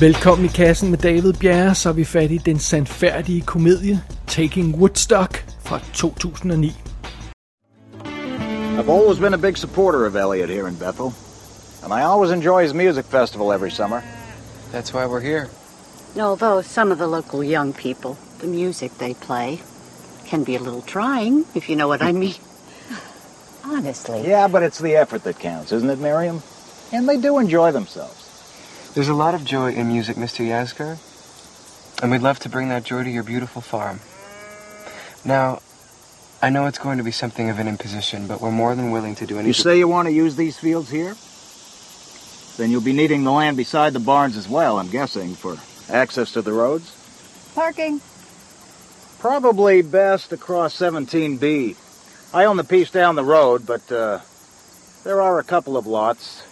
Velkommen i kassen med David Bjerre, så er vi fat i den sandfærdige komedie Taking Woodstock fra 2009. I've always been a big supporter of Elliot here in Bethel, and I always enjoy his music festival every summer. That's why we're here. Although some of the local young people, the music they play, can be a little trying, if you know what I mean. Honestly. Yeah, but it's the effort that counts, isn't it, Miriam? And they do enjoy themselves. There's a lot of joy in music, Mr. Yasgar, and we'd love to bring that joy to your beautiful farm. Now, I know it's going to be something of an imposition, but we're more than willing to do anything. You say you want to use these fields here? Then you'll be needing the land beside the barns as well, I'm guessing, for access to the roads? Parking. Probably best across 17B. I own the piece down the road, but uh, there are a couple of lots.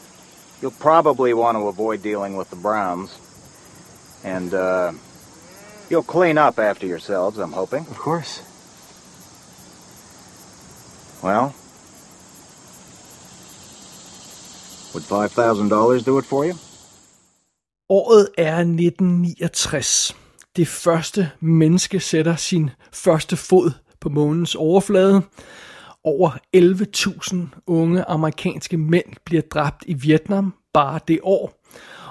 You'll probably want to avoid dealing with the Browns. And uh, you'll clean up after yourselves, I'm hoping. Of course. Well, would $5,000 do it for you? Året er 1969. Det første menneske sætter sin første fod på månens overflade. Over 11.000 unge amerikanske mænd bliver dræbt i Vietnam bare det år.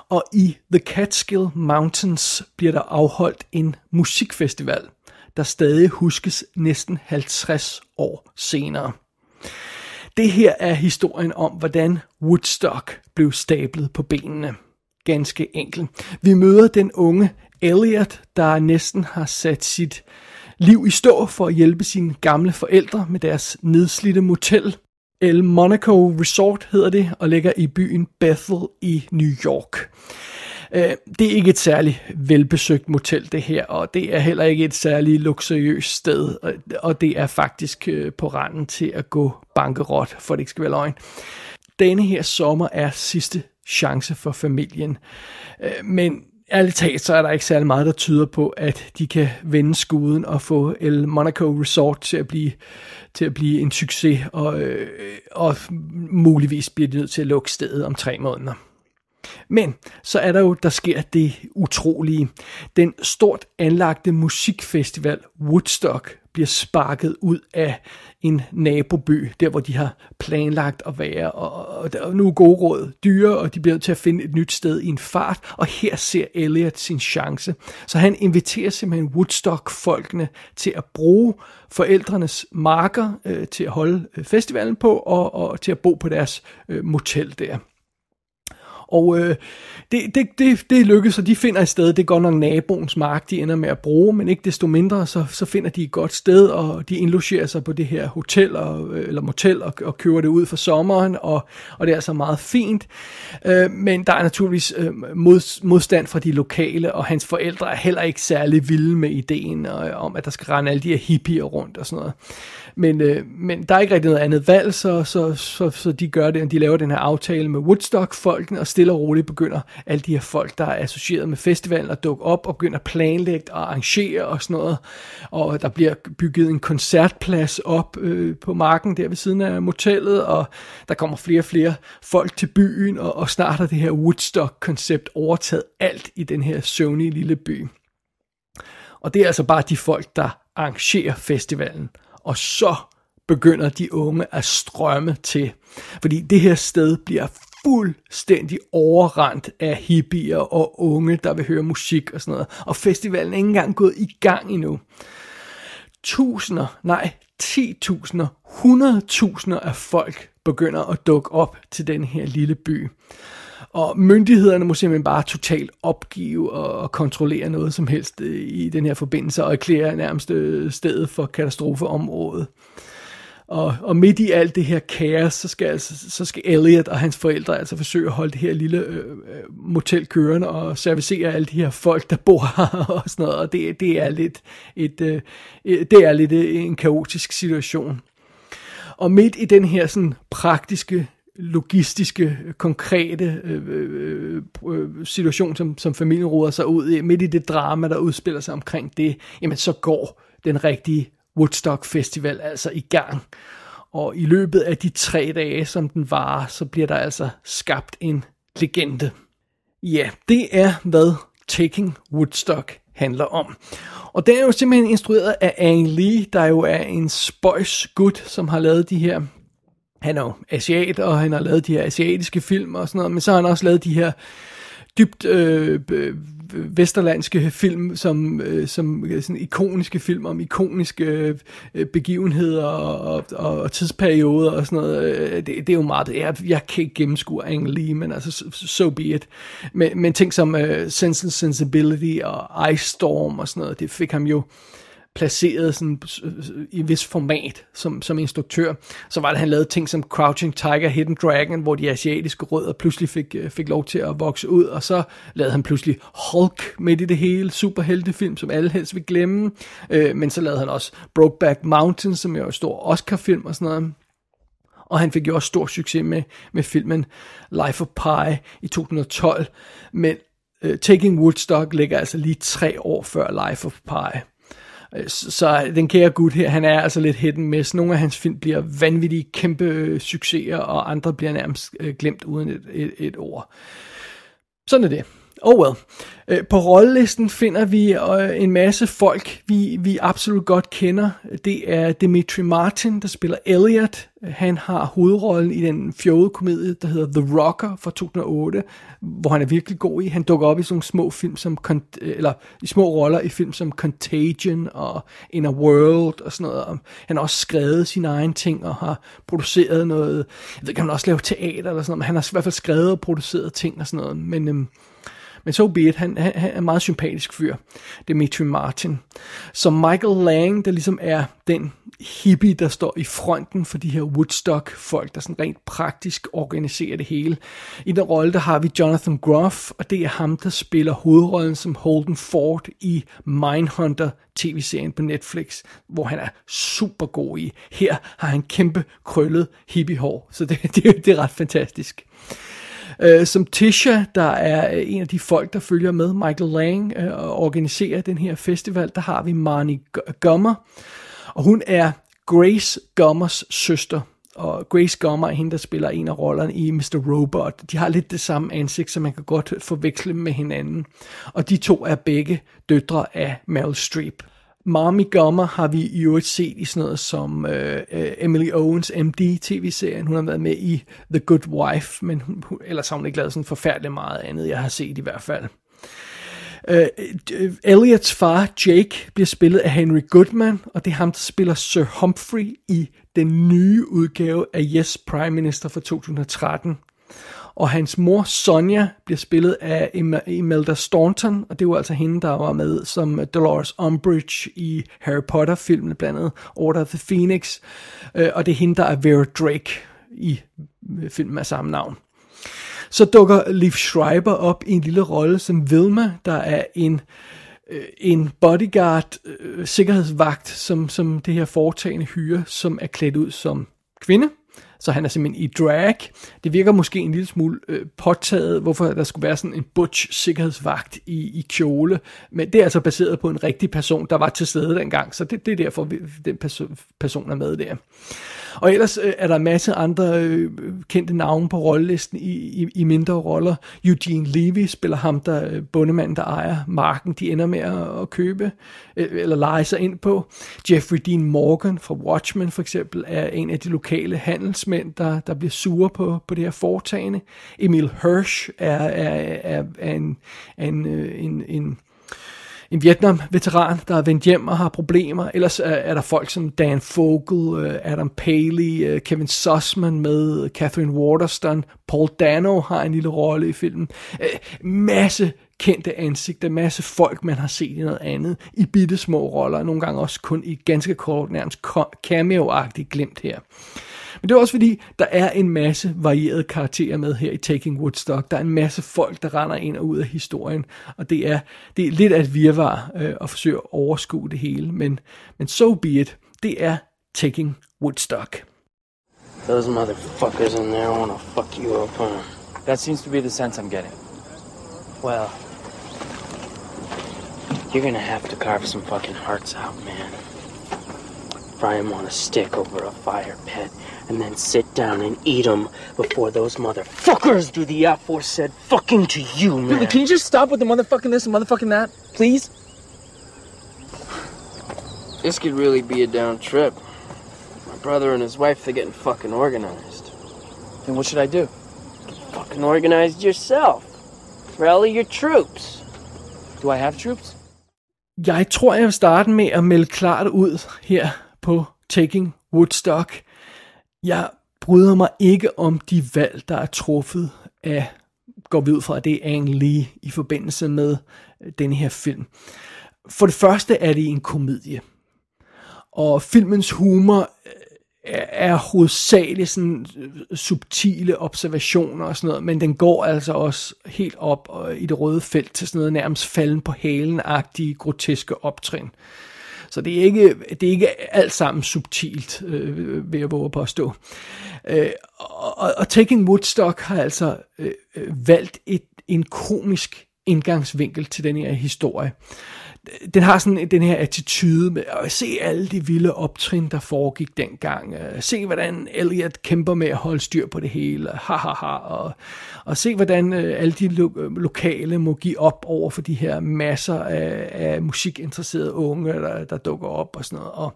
Og i The Catskill Mountains bliver der afholdt en musikfestival, der stadig huskes næsten 50 år senere. Det her er historien om, hvordan Woodstock blev stablet på benene. Ganske enkelt. Vi møder den unge Elliot, der næsten har sat sit liv i stå for at hjælpe sine gamle forældre med deres nedslidte motel. El Monaco Resort hedder det, og ligger i byen Bethel i New York. Øh, det er ikke et særligt velbesøgt motel det her, og det er heller ikke et særligt luksuriøst sted, og det er faktisk øh, på randen til at gå bankerot, for det ikke skal være løgn. Denne her sommer er sidste chance for familien, øh, men ærligt talt, så er der ikke særlig meget, der tyder på, at de kan vende skuden og få El Monaco Resort til at blive, til at blive en succes, og, øh, og muligvis bliver de nødt til at lukke stedet om tre måneder. Men så er der jo, der sker det utrolige. Den stort anlagte musikfestival Woodstock bliver sparket ud af en naboby, der hvor de har planlagt at være, og, og der er nu gode råd dyre, og de bliver til at finde et nyt sted i en fart, og her ser Elliot sin chance. Så han inviterer simpelthen Woodstock-folkene til at bruge forældrenes marker øh, til at holde øh, festivalen på, og, og til at bo på deres øh, motel der. Og øh, det, det, det, det lykkes, og de finder et sted, det er godt nok naboens mark, de ender med at bruge, men ikke desto mindre, så, så finder de et godt sted, og de indlogerer sig på det her hotel, og, øh, eller motel, og, og kører det ud for sommeren, og, og det er altså meget fint. Øh, men der er naturligvis øh, mod, modstand fra de lokale, og hans forældre er heller ikke særlig vilde med ideen og, om, at der skal rende alle de her hippier rundt og sådan noget. Men, øh, men der er ikke rigtig noget andet valg, så, så, så, så de gør det, og de laver den her aftale med Woodstock-folkene, og stille og roligt begynder alle de her folk, der er associeret med festivalen, at dukke op og begynder at planlægge og arrangere og sådan noget. Og der bliver bygget en koncertplads op øh, på marken der ved siden af motellet, og der kommer flere og flere folk til byen, og, og snart har det her Woodstock-koncept overtaget alt i den her søvnige lille by. Og det er altså bare de folk, der arrangerer festivalen og så begynder de unge at strømme til. Fordi det her sted bliver fuldstændig overrendt af hippier og unge, der vil høre musik og sådan noget. Og festivalen er ikke engang gået i gang endnu. Tusinder, nej, 10.000, 100.000 af folk begynder at dukke op til den her lille by. Og myndighederne må simpelthen bare totalt opgive og, kontrollere noget som helst øh, i den her forbindelse og erklære nærmest øh, stedet for katastrofeområdet. Og, og midt i alt det her kaos, så skal, altså, så skal Elliot og hans forældre altså forsøge at holde det her lille øh, øh motel kørende og servicere alle de her folk, der bor her og sådan noget. Og det, det er lidt, et, øh, øh det er lidt øh, en kaotisk situation. Og midt i den her sådan praktiske logistiske, konkrete øh, øh, situation, som, som familien råder sig ud i, midt i det drama, der udspiller sig omkring det, jamen så går den rigtige Woodstock Festival altså i gang. Og i løbet af de tre dage, som den varer, så bliver der altså skabt en legende. Ja, det er, hvad Taking Woodstock handler om. Og den er jo simpelthen instrueret af Ang Lee, der jo er en spøjs gut, som har lavet de her han er jo asiat, og han har lavet de her asiatiske film og sådan noget, men så har han også lavet de her dybt øh, vesterlandske film, som, øh, som øh, sådan ikoniske film om ikoniske øh, begivenheder og, og, og tidsperioder og sådan noget. Øh, det, det er jo meget, jeg, jeg kan ikke gennemskue Ang Lee, men altså, so be it. Men, men ting som øh, Sense and Sensibility og Ice Storm og sådan noget, det fik ham jo placeret sådan, øh, i vis format som, som instruktør. Så var det, han lavede ting som Crouching Tiger, Hidden Dragon, hvor de asiatiske rødder pludselig fik, øh, fik lov til at vokse ud, og så lavede han pludselig Hulk midt i det hele, superheltefilm, som alle helst vil glemme. Øh, men så lavede han også Brokeback Mountain, som er jo en stor Oscar-film og sådan noget. Og han fik jo også stor succes med, med filmen Life of Pi i 2012. Men uh, Taking Woodstock ligger altså lige tre år før Life of Pi. Så den kære gut her, han er altså lidt hidden miss. Nogle af hans film bliver vanvittige kæmpe øh, succeser, og andre bliver nærmest øh, glemt uden et, et, et ord. Sådan er det. Oh well. Øh, på rollelisten finder vi øh, en masse folk, vi, vi absolut godt kender. Det er Dimitri Martin, der spiller Elliot. Han har hovedrollen i den fjode komedie, der hedder The Rocker fra 2008, hvor han er virkelig god i. Han dukker op i sådan små film som, eller i små roller i film som Contagion og In a World og sådan noget. Han har også skrevet sine egne ting og har produceret noget. Jeg ved ikke, han også lave teater eller sådan noget, men han har i hvert fald skrevet og produceret ting og sådan noget. Men øhm, men so be it, han, han, han er en meget sympatisk fyr, Dimitri Martin. Så Michael Lang, der ligesom er den hippie, der står i fronten for de her Woodstock-folk, der sådan rent praktisk organiserer det hele. I den rolle, der har vi Jonathan Groff, og det er ham, der spiller hovedrollen som Holden Ford i Mindhunter tv-serien på Netflix, hvor han er super god i. Her har han kæmpe krøllet hippiehår, så det, det, det er ret fantastisk. Øh, som Tisha, der er øh, en af de folk, der følger med Michael Lang øh, og organiserer den her festival, der har vi Marnie Gummer, og hun er Grace Gummers søster. Og Grace Gummer er hende, der spiller en af rollerne i Mr. Robot. De har lidt det samme ansigt, så man kan godt forveksle dem med hinanden. Og de to er begge døtre af Meryl Streep. Marmy Gummer har vi i øvrigt set i sådan noget som øh, øh Emily Owens MD tv-serien. Hun har været med i The Good Wife, men hun, ellers har hun ikke lavet sådan forfærdeligt meget andet, jeg har set i hvert fald. Øh, øh Elliots far, Jake, bliver spillet af Henry Goodman, og det er ham, der spiller Sir Humphrey i den nye udgave af Yes Prime Minister fra 2013 og hans mor Sonja bliver spillet af Imelda Staunton, og det var altså hende, der var med som Dolores Umbridge i Harry Potter-filmen, blandt andet Order of the Phoenix, øh, og det er hende, der er Vera Drake i øh, filmen af samme navn. Så dukker Liv Schreiber op i en lille rolle som Vilma, der er en øh, en bodyguard, øh, sikkerhedsvagt, som, som det her foretagende hyre, som er klædt ud som kvinde, så han er simpelthen i drag. Det virker måske en lille smule øh, påtaget, hvorfor der skulle være sådan en butch sikkerhedsvagt i, i kjole. Men det er altså baseret på en rigtig person, der var til stede dengang, så det, det er derfor, vi, den person, person er med der. Og ellers øh, er der en masse andre øh, kendte navne på rollelisten i, i, i mindre roller. Eugene Levy spiller ham, der øh, bundemanden, der ejer marken, de ender med at, at købe øh, eller lege sig ind på. Jeffrey Dean Morgan fra Watchmen for eksempel er en af de lokale handelsmænd, der, der bliver sure på, på det her foretagende. Emil Hirsch er, er, er, er en, en, øh, en, en en Vietnam-veteran, der er vendt hjem og har problemer. Ellers er, er der folk som Dan Fogel, øh, Adam Paley, øh, Kevin Sussman med, Catherine Waterston, Paul Dano har en lille rolle i filmen. Masse kendte ansigter, masse folk, man har set i noget andet, i bitte små roller, nogle gange også kun i ganske kort, nærmest cameo-agtigt glemt her. Men det er også fordi, der er en masse varierede karakterer med her i Taking Woodstock. Der er en masse folk, der render ind og ud af historien, og det er, det er lidt af et virvar øh, at forsøge at overskue det hele, men, men so be it. Det er Taking Woodstock. Those motherfuckers in there want to fuck you up, huh? That seems to be the sense I'm getting. Well, you're gonna have to carve some fucking hearts out, man. fry 'em on a stick over a fire pit, and then sit down and eat them before those motherfuckers do the aforesaid fucking to you, man. Dude, can you just stop with the motherfucking this and motherfucking that, please? This could really be a down trip. My brother and his wife, they're getting fucking organized. Then what should I do? Fucking organized yourself. Rally your troops. Do I have troops? Jeg tror, jeg vil starte med at melde klart ud her på Taking Woodstock. Jeg bryder mig ikke om de valg, der er truffet af, går vi ud fra, at det er Ang Lee i forbindelse med øh, den her film. For det første er det en komedie. Og filmens humor øh, er, hovedsageligt sådan øh, subtile observationer og sådan noget, men den går altså også helt op i det røde felt til sådan noget nærmest falden på halen-agtige groteske optrin. Så det er ikke, det er ikke alt sammen subtilt, øh, vil jeg våge på at stå. Øh, og, og Taking Woodstock har altså øh, øh valgt et, en komisk indgangsvinkel til den her historie den har sådan den her attitude med at se alle de vilde optrin, der foregik dengang. Øh, se, hvordan Elliot kæmper med at holde styr på det hele. Ha, ha, ha. Og, og se, hvordan øh, alle de lo- øh, lokale må give op over for de her masser af, af musikinteresserede unge, der, der dukker op og sådan noget. Og,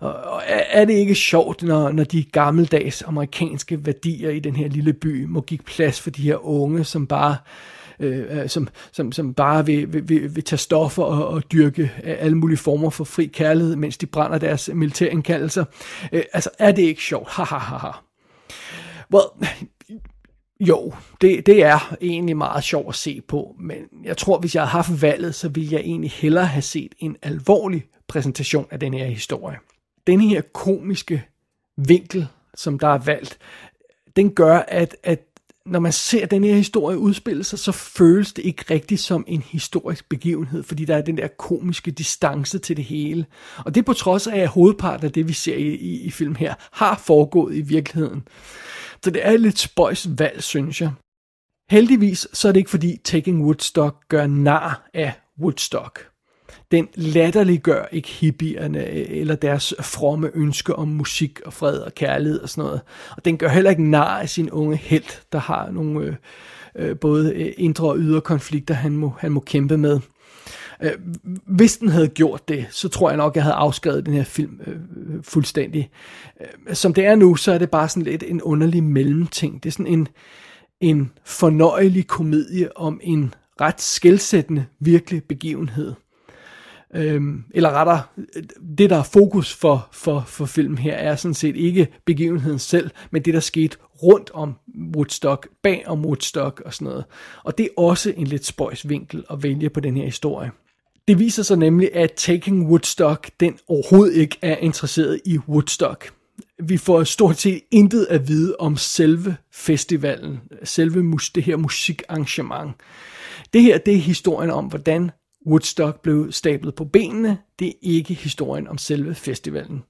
og, og er det ikke sjovt, når, når de gammeldags amerikanske værdier i den her lille by må give plads for de her unge, som bare Øh, Øh, øh, som, som, som bare vil, vil, vil, vil tage stoffer og, og dyrke øh, alle mulige former for fri kærlighed, mens de brænder deres militærindkaldelser. Øh, altså, er det ikke sjovt? Ha, ha, ha, ha. Well, jo, det, det er egentlig meget sjovt at se på, men jeg tror, hvis jeg havde haft valget, så ville jeg egentlig hellere have set en alvorlig præsentation af den her historie. Den her komiske vinkel, som der er valgt, den gør, at, at når man ser den her historie udspille sig, så føles det ikke rigtigt som en historisk begivenhed, fordi der er den der komiske distance til det hele. Og det er på trods af, at hovedparten af det, vi ser i, i, i film her, har foregået i virkeligheden. Så det er et lidt spøjs valg, synes jeg. Heldigvis så er det ikke fordi Taking Woodstock gør nar af Woodstock. Den latterliggør ikke hippierne øh, eller deres fromme ønske om musik og fred og kærlighed og sådan noget. Og den gør heller ikke nar af sin unge held, der har nogle øh, øh, både øh, indre og ydre konflikter, han må, han må kæmpe med. Øh, hvis den havde gjort det, så tror jeg nok, jeg havde afskrevet den her film øh, fuldstændig. Øh, som det er nu, så er det bare sådan lidt en underlig mellemting. Det er sådan en, en fornøjelig komedie om en ret skældsættende virkelig begivenhed. Øhm, eller rettere, det der er fokus for, for, for filmen her, er sådan set ikke begivenheden selv, men det der skete rundt om Woodstock, bag om Woodstock og sådan noget. Og det er også en lidt spøjs vinkel at vælge på den her historie. Det viser sig nemlig, at Taking Woodstock, den overhovedet ikke er interesseret i Woodstock. Vi får stort set intet at vide om selve festivalen, selve mus, det her musikarrangement. Det her, det er historien om, hvordan Woodstock blev stablet på benene. Det er ikke historien om selve festivalen.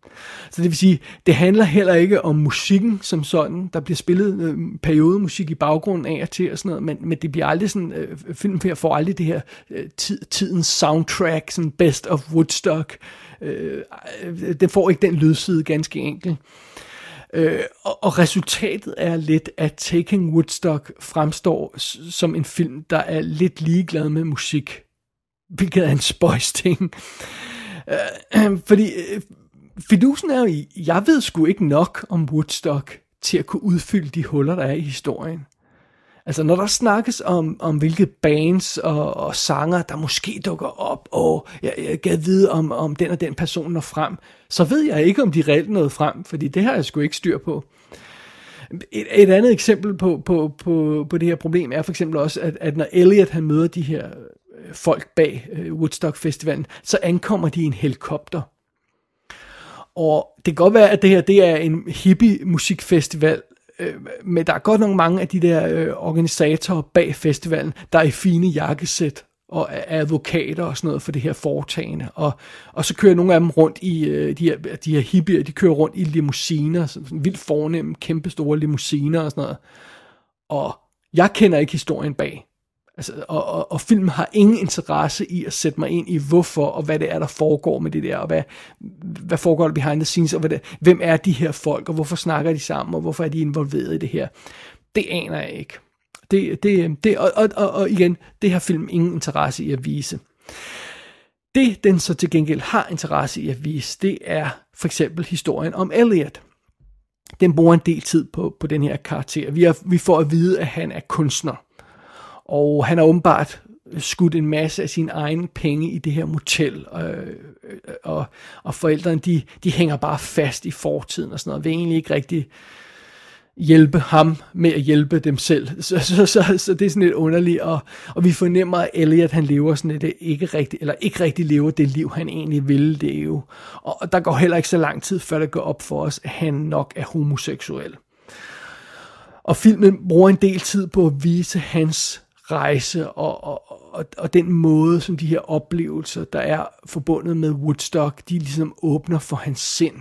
Så det vil sige, det handler heller ikke om musikken som sådan. Der bliver spillet øh, periodemusik i baggrunden af og til og sådan noget, men, men det bliver aldrig sådan, øh, filmen her får aldrig det her øh, tid, tidens soundtrack, sådan best of Woodstock. Øh, øh, den får ikke den lydside ganske enkelt. Øh, og, og resultatet er lidt, at Taking Woodstock fremstår som en film, der er lidt ligeglad med musik hvilket er en spøjs ting. Øh, fordi øh, fidusen er jo, jeg ved sgu ikke nok om Woodstock til at kunne udfylde de huller, der er i historien. Altså, når der snakkes om, om hvilke bands og, og sanger, der måske dukker op, og jeg, jeg gad vide, om, om den og den person når frem, så ved jeg ikke, om de reelt nåede frem, fordi det har jeg sgu ikke styr på. Et, et andet eksempel på, på, på, på det her problem er for eksempel også, at, at når Elliot han møder de her folk bag øh, Woodstock Festivalen, så ankommer de i en helikopter. Og det kan godt være, at det her det er en hippie musikfestival, øh, men der er godt nok mange af de der øh, organisatorer bag festivalen, der er i fine jakkesæt og er advokater og sådan noget for det her foretagende. Og, og så kører nogle af dem rundt i, øh, de, her, de her hippier, de kører rundt i limousiner, sådan, sådan vildt fornemme, kæmpe store limousiner og sådan noget. Og jeg kender ikke historien bag. Altså, og, og, og filmen har ingen interesse i at sætte mig ind i, hvorfor og hvad det er, der foregår med det der, og hvad, hvad foregår der behind the scenes, og hvad det, hvem er de her folk, og hvorfor snakker de sammen, og hvorfor er de involveret i det her. Det aner jeg ikke. Det, det, det, og, og, og, og igen, det har film ingen interesse i at vise. Det, den så til gengæld har interesse i at vise, det er for eksempel historien om Elliot. Den bruger en del tid på, på den her karakter. Vi, er, vi får at vide, at han er kunstner. Og han har åbenbart skudt en masse af sine egne penge i det her motel, øh, og, og forældrene, de, de hænger bare fast i fortiden og sådan noget, vil egentlig ikke rigtig hjælpe ham med at hjælpe dem selv. Så, så, så, så det er sådan lidt underligt, og, og vi fornemmer, at Elliot han lever sådan et øh, ikke rigtig, eller ikke rigtig lever det liv, han egentlig ville leve. Og der går heller ikke så lang tid, før det går op for os, at han nok er homoseksuel. Og filmen bruger en del tid på at vise hans rejse og, og, og, og den måde, som de her oplevelser, der er forbundet med Woodstock, de ligesom åbner for hans sind.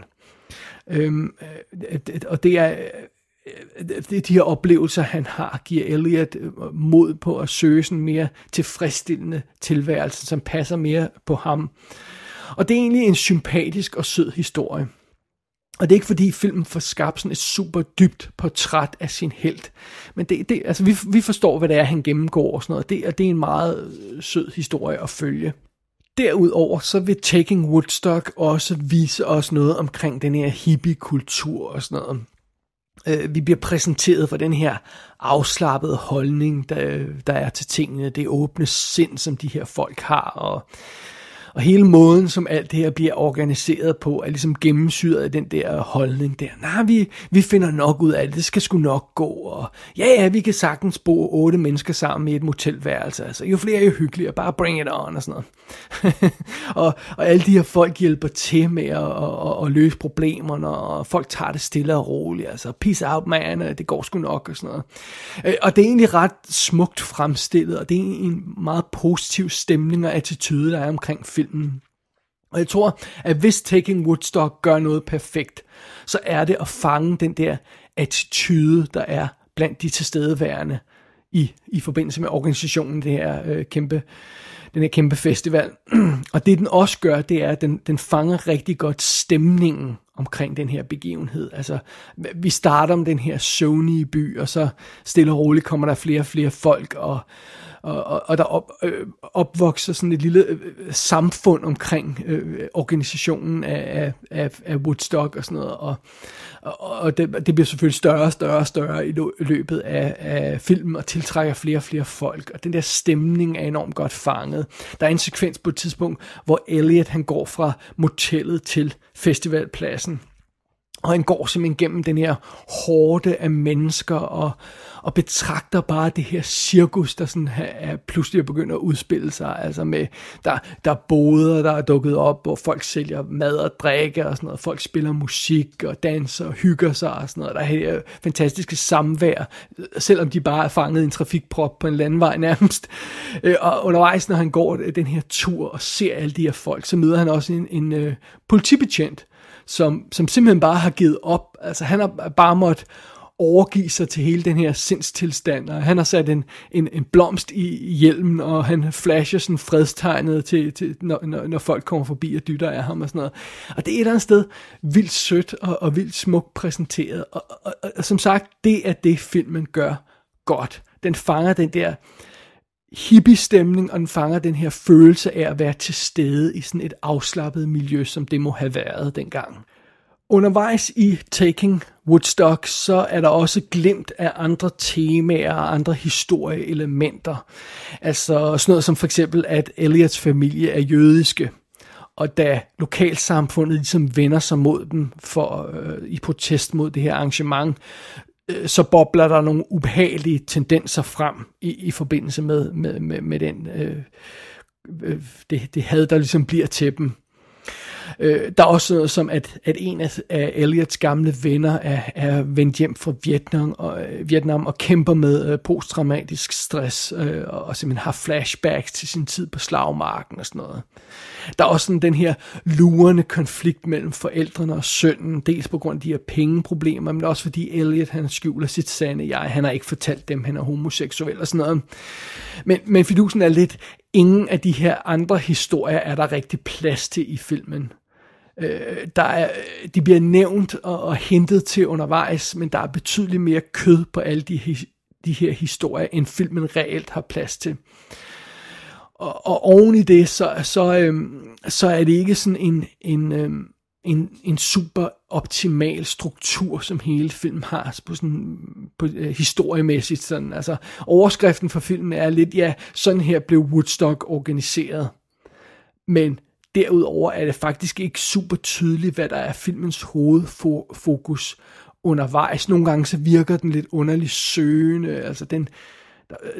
Øhm, og det er øh, det, de her oplevelser, han har, giver Elliot øh, mod på at søge sådan mere tilfredsstillende tilværelse, som passer mere på ham. Og det er egentlig en sympatisk og sød historie. Og det er ikke fordi filmen får skabt sådan et super dybt portræt af sin held. Men det, det, altså vi, vi forstår, hvad det er, han gennemgår og sådan noget. Det, det er en meget øh, sød historie at følge. Derudover så vil Taking Woodstock også vise os noget omkring den her hippie-kultur og sådan noget. Øh, vi bliver præsenteret for den her afslappede holdning, der, der er til tingene, det åbne sind, som de her folk har, og og hele måden, som alt det her bliver organiseret på, er ligesom gennemsyret af den der holdning der. Nej, vi, vi finder nok ud af det, det skal sgu nok gå. Og ja, ja, vi kan sagtens bo otte mennesker sammen i et motelværelse. Altså, jo flere, jo hyggeligere. Bare bring it on og sådan noget. og, og alle de her folk hjælper til med at, at, at, løse problemerne, og folk tager det stille og roligt. Altså, peace out, man, det går sgu nok og sådan noget. Øh, og det er egentlig ret smukt fremstillet, og det er en meget positiv stemning og attitude, der er omkring film filmen. Og jeg tror, at hvis Taking Woodstock gør noget perfekt, så er det at fange den der attitude, der er blandt de tilstedeværende i, i forbindelse med organisationen, det her øh, kæmpe, den her kæmpe festival. og det den også gør, det er, at den, den fanger rigtig godt stemningen omkring den her begivenhed. Altså, vi starter om den her Sony by, og så stille og roligt kommer der flere og flere folk, og, og, og, og der op, øh, opvokser sådan et lille øh, samfund omkring øh, organisationen af, af, af Woodstock og sådan noget, og, og, og det, det bliver selvfølgelig større og større og større i løbet af, af filmen, og tiltrækker flere og flere folk, og den der stemning er enormt godt fanget. Der er en sekvens på et tidspunkt, hvor Elliot han går fra motellet til festivalpladsen, og han går simpelthen gennem den her hårde af mennesker og, og betragter bare det her cirkus, der sådan er pludselig begynder at udspille sig. Altså med, der, der er boder, der er dukket op, hvor folk sælger mad og drikke og sådan noget. Folk spiller musik og danser og hygger sig og sådan noget. Der er her fantastiske samvær, selvom de bare er fanget i en trafikprop på en landvej nærmest. Øh, og undervejs, når han går den her tur og ser alle de her folk, så møder han også en, en uh, politibetjent, som, som simpelthen bare har givet op. Altså han har bare måttet overgive sig til hele den her sindstilstand, og han har sat en, en, en blomst i hjelmen, og han flasher sådan fredstegnet til, til når, når, når folk kommer forbi og dytter af ham og sådan noget. Og det er et eller andet sted vildt sødt og, og vildt smukt præsenteret, og, og, og, og som sagt, det er det filmen gør godt. Den fanger den der hippie-stemning, og den fanger den her følelse af at være til stede i sådan et afslappet miljø, som det må have været dengang. Undervejs i Taking Woodstock, så er der også glimt af andre temaer og andre historieelementer. Altså sådan noget som for eksempel, at Elliots familie er jødiske, og da lokalsamfundet ligesom vender sig mod dem for, øh, i protest mod det her arrangement, Øh, så bobler der nogle ubehagelige tendenser frem i, i forbindelse med, med, med, med den, øh, øh det, det had, der ligesom bliver til dem. Øh, der er også noget som, at, at en af, af Elliots gamle venner er, er vendt hjem fra Vietnam og, øh, Vietnam og kæmper med øh, posttraumatisk stress øh, og, og simpelthen har flashbacks til sin tid på slagmarken og sådan noget. Der er også sådan den her lurende konflikt mellem forældrene og sønnen, dels på grund af de her pengeproblemer, men også fordi Elliot han skjuler sit sande jeg. Han har ikke fortalt dem, han er homoseksuel og sådan noget. Men, men fidusen er lidt, ingen af de her andre historier er der rigtig plads til i filmen. Øh, der er, de bliver nævnt og, og hentet til undervejs, men der er betydeligt mere kød på alle de, de her historier, end filmen reelt har plads til. Og, og oven i det, så, så, øhm, så er det ikke sådan en, en, øhm, en, en super optimal struktur, som hele filmen har, altså på sådan, på, øh, historiemæssigt. Sådan. Altså, overskriften for filmen er lidt, ja, sådan her blev Woodstock organiseret. Men derudover er det faktisk ikke super tydeligt, hvad der er filmens hovedfokus undervejs. Nogle gange så virker den lidt underligt søgende, altså den,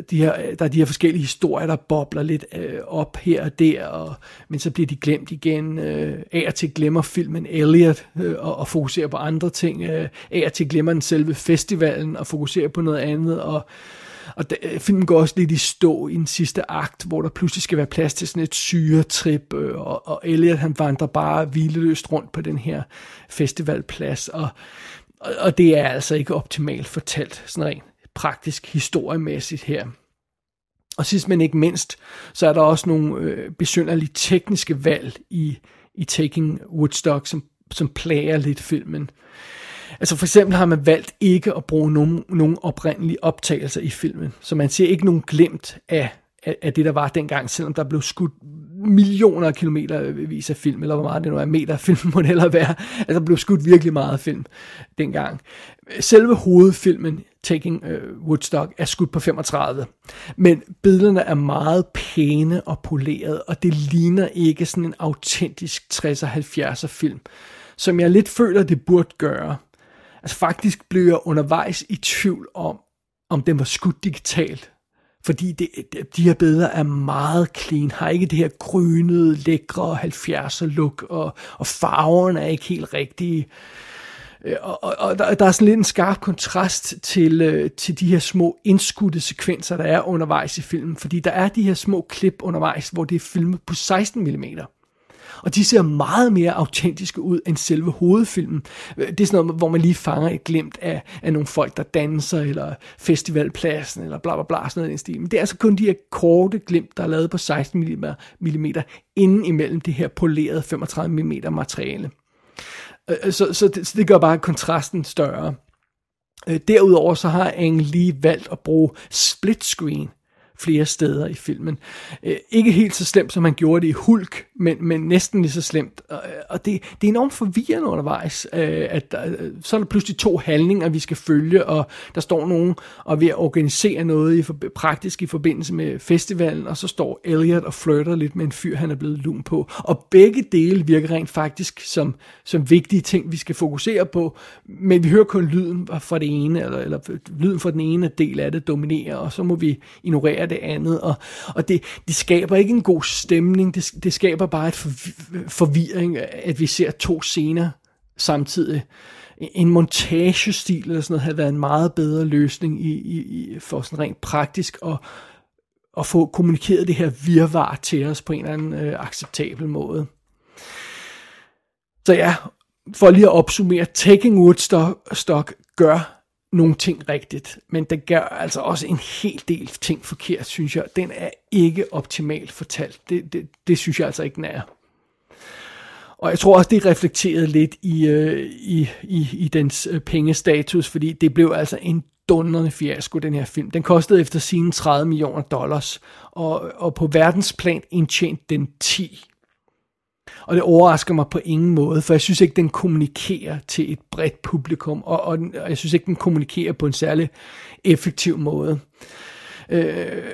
de her, der er de her forskellige historier, der bobler lidt øh, op her og der, og, men så bliver de glemt igen. Øh, af og til glemmer filmen Elliot øh, og, og fokuserer på andre ting. Øh, af og til glemmer den selve festivalen og fokuserer på noget andet. Og, og da, øh, filmen går også lidt i stå i den sidste akt, hvor der pludselig skal være plads til sådan et syretrip, øh, og, og Elliot han vandrer bare hvileløst rundt på den her festivalplads, og, og, og det er altså ikke optimalt fortalt, sådan rent praktisk historiemæssigt her. Og sidst men ikke mindst, så er der også nogle øh, besynderlige tekniske valg i, i Taking Woodstock, som, som plager lidt filmen. Altså for eksempel har man valgt ikke at bruge nogen, nogen oprindelige optagelser i filmen, så man ser ikke nogen glemt af, af, af det, der var dengang, selvom der blev skudt millioner af kilometer vis af film, eller hvor meget det nu er, meter film må det heller være. Altså, der blev skudt virkelig meget film dengang. Selve hovedfilmen, Taking uh, Woodstock, er skudt på 35. Men billederne er meget pæne og polerede, og det ligner ikke sådan en autentisk 60'er 70'er film, som jeg lidt føler, det burde gøre. Altså faktisk blev jeg undervejs i tvivl om, om den var skudt digitalt. Fordi det, de her billeder er meget clean, har ikke det her grønede, lækre 70'er look, og, og farverne er ikke helt rigtige. Øh, og, og, og der, der er sådan lidt en skarp kontrast til, øh, til de her små indskudte sekvenser, der er undervejs i filmen. Fordi der er de her små klip undervejs, hvor det er filmet på 16 mm. Og de ser meget mere autentiske ud end selve hovedfilmen. Det er sådan noget, hvor man lige fanger et glimt af, af nogle folk, der danser, eller festivalpladsen, eller bla bla bla, sådan noget i den stil. Men det er altså kun de her korte glimt, der er lavet på 16 mm, inden imellem det her polerede 35 mm materiale. Øh, øh, så, så, det, så det gør bare kontrasten større. Øh, derudover så har Ang lige valgt at bruge split screen flere steder i filmen. Øh, ikke helt så slemt, som han gjorde det i Hulk, men, men næsten lige så slemt. Og, og det, det er enormt forvirrende undervejs, øh, at der, så er der pludselig to handlinger, vi skal følge, og der står nogen og ved at organisere noget i for, praktisk i forbindelse med festivalen, og så står Elliot og flirter lidt med en fyr, han er blevet lun på. Og begge dele virker rent faktisk som, som vigtige ting, vi skal fokusere på, men vi hører kun lyden fra det ene, eller, eller lyden fra den ene del af det dominerer, og så må vi ignorere det andet, og, og det, det skaber ikke en god stemning, det, det skaber bare et forvirring, at vi ser to scener samtidig. En montagestil eller sådan noget havde været en meget bedre løsning i, i, i, for sådan rent praktisk at, at få kommunikeret det her virvar til os på en eller anden øh, acceptabel måde. Så ja, for lige at opsummere, Taking Woodstock gør nogle ting rigtigt, men den gør altså også en hel del ting forkert, synes jeg. Den er ikke optimalt fortalt. Det, det, det synes jeg altså ikke, den er. Og jeg tror også, det reflekterede lidt i, øh, i, i, i dens øh, pengestatus, fordi det blev altså en dundrende fiasko, den her film. Den kostede efter sine 30 millioner dollars, og, og på verdensplan indtjente den 10. Og det overrasker mig på ingen måde, for jeg synes ikke, den kommunikerer til et bredt publikum, og, og, og jeg synes ikke, den kommunikerer på en særlig effektiv måde. Øh,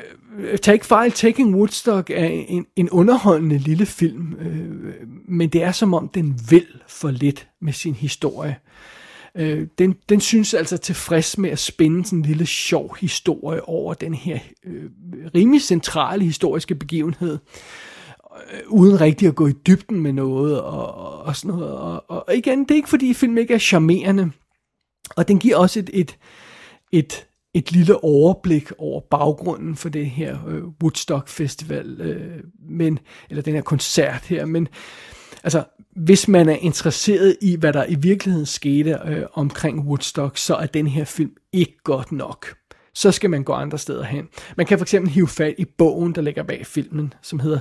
tag ikke fejl, Taking Woodstock er en, en underholdende lille film, øh, men det er som om, den vil for lidt med sin historie. Øh, den, den synes altså tilfreds med at spænde sådan en lille sjov historie over den her øh, rimelig centrale historiske begivenhed. øh, Øh, uden rigtig at gå i dybden med noget og, og, og sådan noget. Og, og igen, det er ikke fordi filmen ikke er charmerende, og den giver også et, et, et, et lille overblik over baggrunden for det her øh, Woodstock Festival, øh, men, eller den her koncert her, men altså, hvis man er interesseret i, hvad der i virkeligheden skete øh, omkring Woodstock, så er den her film ikke godt nok. Så skal man gå andre steder hen. Man kan for eksempel hive fat i bogen, der ligger bag filmen, som hedder,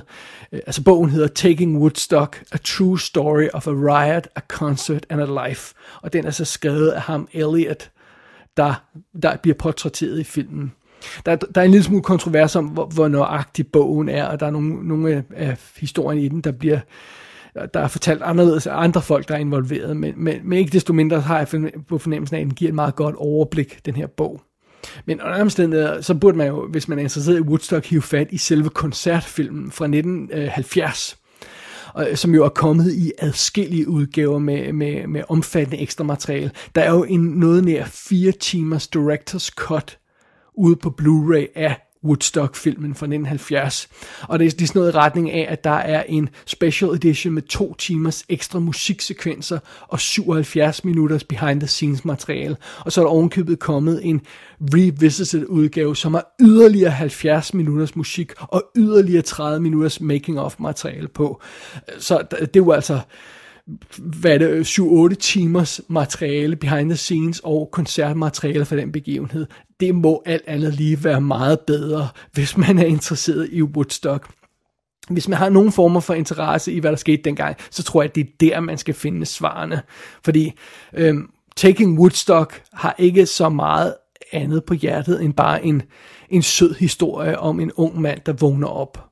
øh, altså bogen hedder Taking Woodstock, A True Story of a Riot, a Concert and a Life. Og den er så skrevet af ham, Elliot, der, der bliver portrætteret i filmen. Der, der er en lille smule kontrovers om, hvor, hvor nøjagtig bogen er, og der er nogle, nogle af, historien i den, der bliver der er fortalt anderledes af andre folk, der er involveret, men, men, men ikke desto mindre har jeg på fornemmelsen af, at den giver et meget godt overblik, den her bog. Men under omstændigheder, så burde man jo, hvis man er interesseret i Woodstock, hive fat i selve koncertfilmen fra 1970, øh, som jo er kommet i adskillige udgaver med, med, med omfattende ekstra materiale. Der er jo en noget nær fire timers director's cut ude på Blu-ray af Woodstock-filmen fra 1970. Og det er, det er sådan noget i retning af, at der er en special edition med to timers ekstra musiksekvenser og 77 minutters behind the scenes materiale. Og så er der ovenkøbet kommet en revisited udgave, som har yderligere 70 minutters musik og yderligere 30 minutters making of materiale på. Så det er jo altså hvad er det, 7-8 timers materiale, behind the scenes og koncertmateriale for den begivenhed. Det må alt andet lige være meget bedre, hvis man er interesseret i Woodstock. Hvis man har nogen former for interesse i, hvad der skete dengang, så tror jeg, at det er der, man skal finde svarene. Fordi øhm, Taking Woodstock har ikke så meget andet på hjertet, end bare en, en sød historie om en ung mand, der vågner op.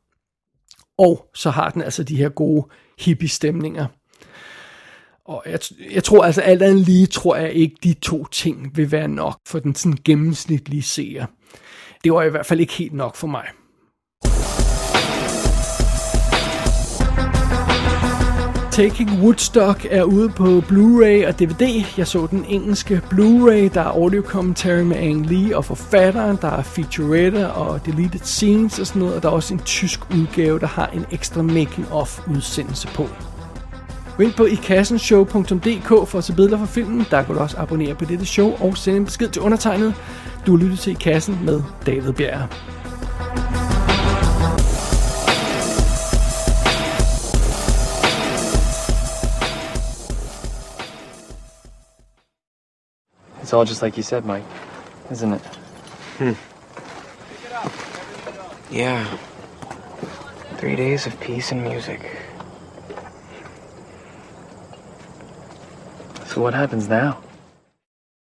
Og så har den altså de her gode hippie-stemninger. Og jeg, jeg tror altså alt andet lige, tror jeg ikke, de to ting vil være nok for den sådan gennemsnitlige seer. Det var i hvert fald ikke helt nok for mig. Taking Woodstock er ude på Blu-ray og DVD. Jeg så den engelske Blu-ray, der er audio commentary med Ang Lee og forfatteren, der er featurette og deleted scenes og sådan noget, og der er også en tysk udgave, der har en ekstra making-of udsendelse på. Gå ind på ikassenshow.dk for at se billeder fra filmen. Der kan du også abonnere på dette show og sende en besked til undertegnet. Du lytter til I Kassen med David Bjerg. It's all just like you said, Mike, isn't it? Yeah. Three days of peace and music. So what happens now?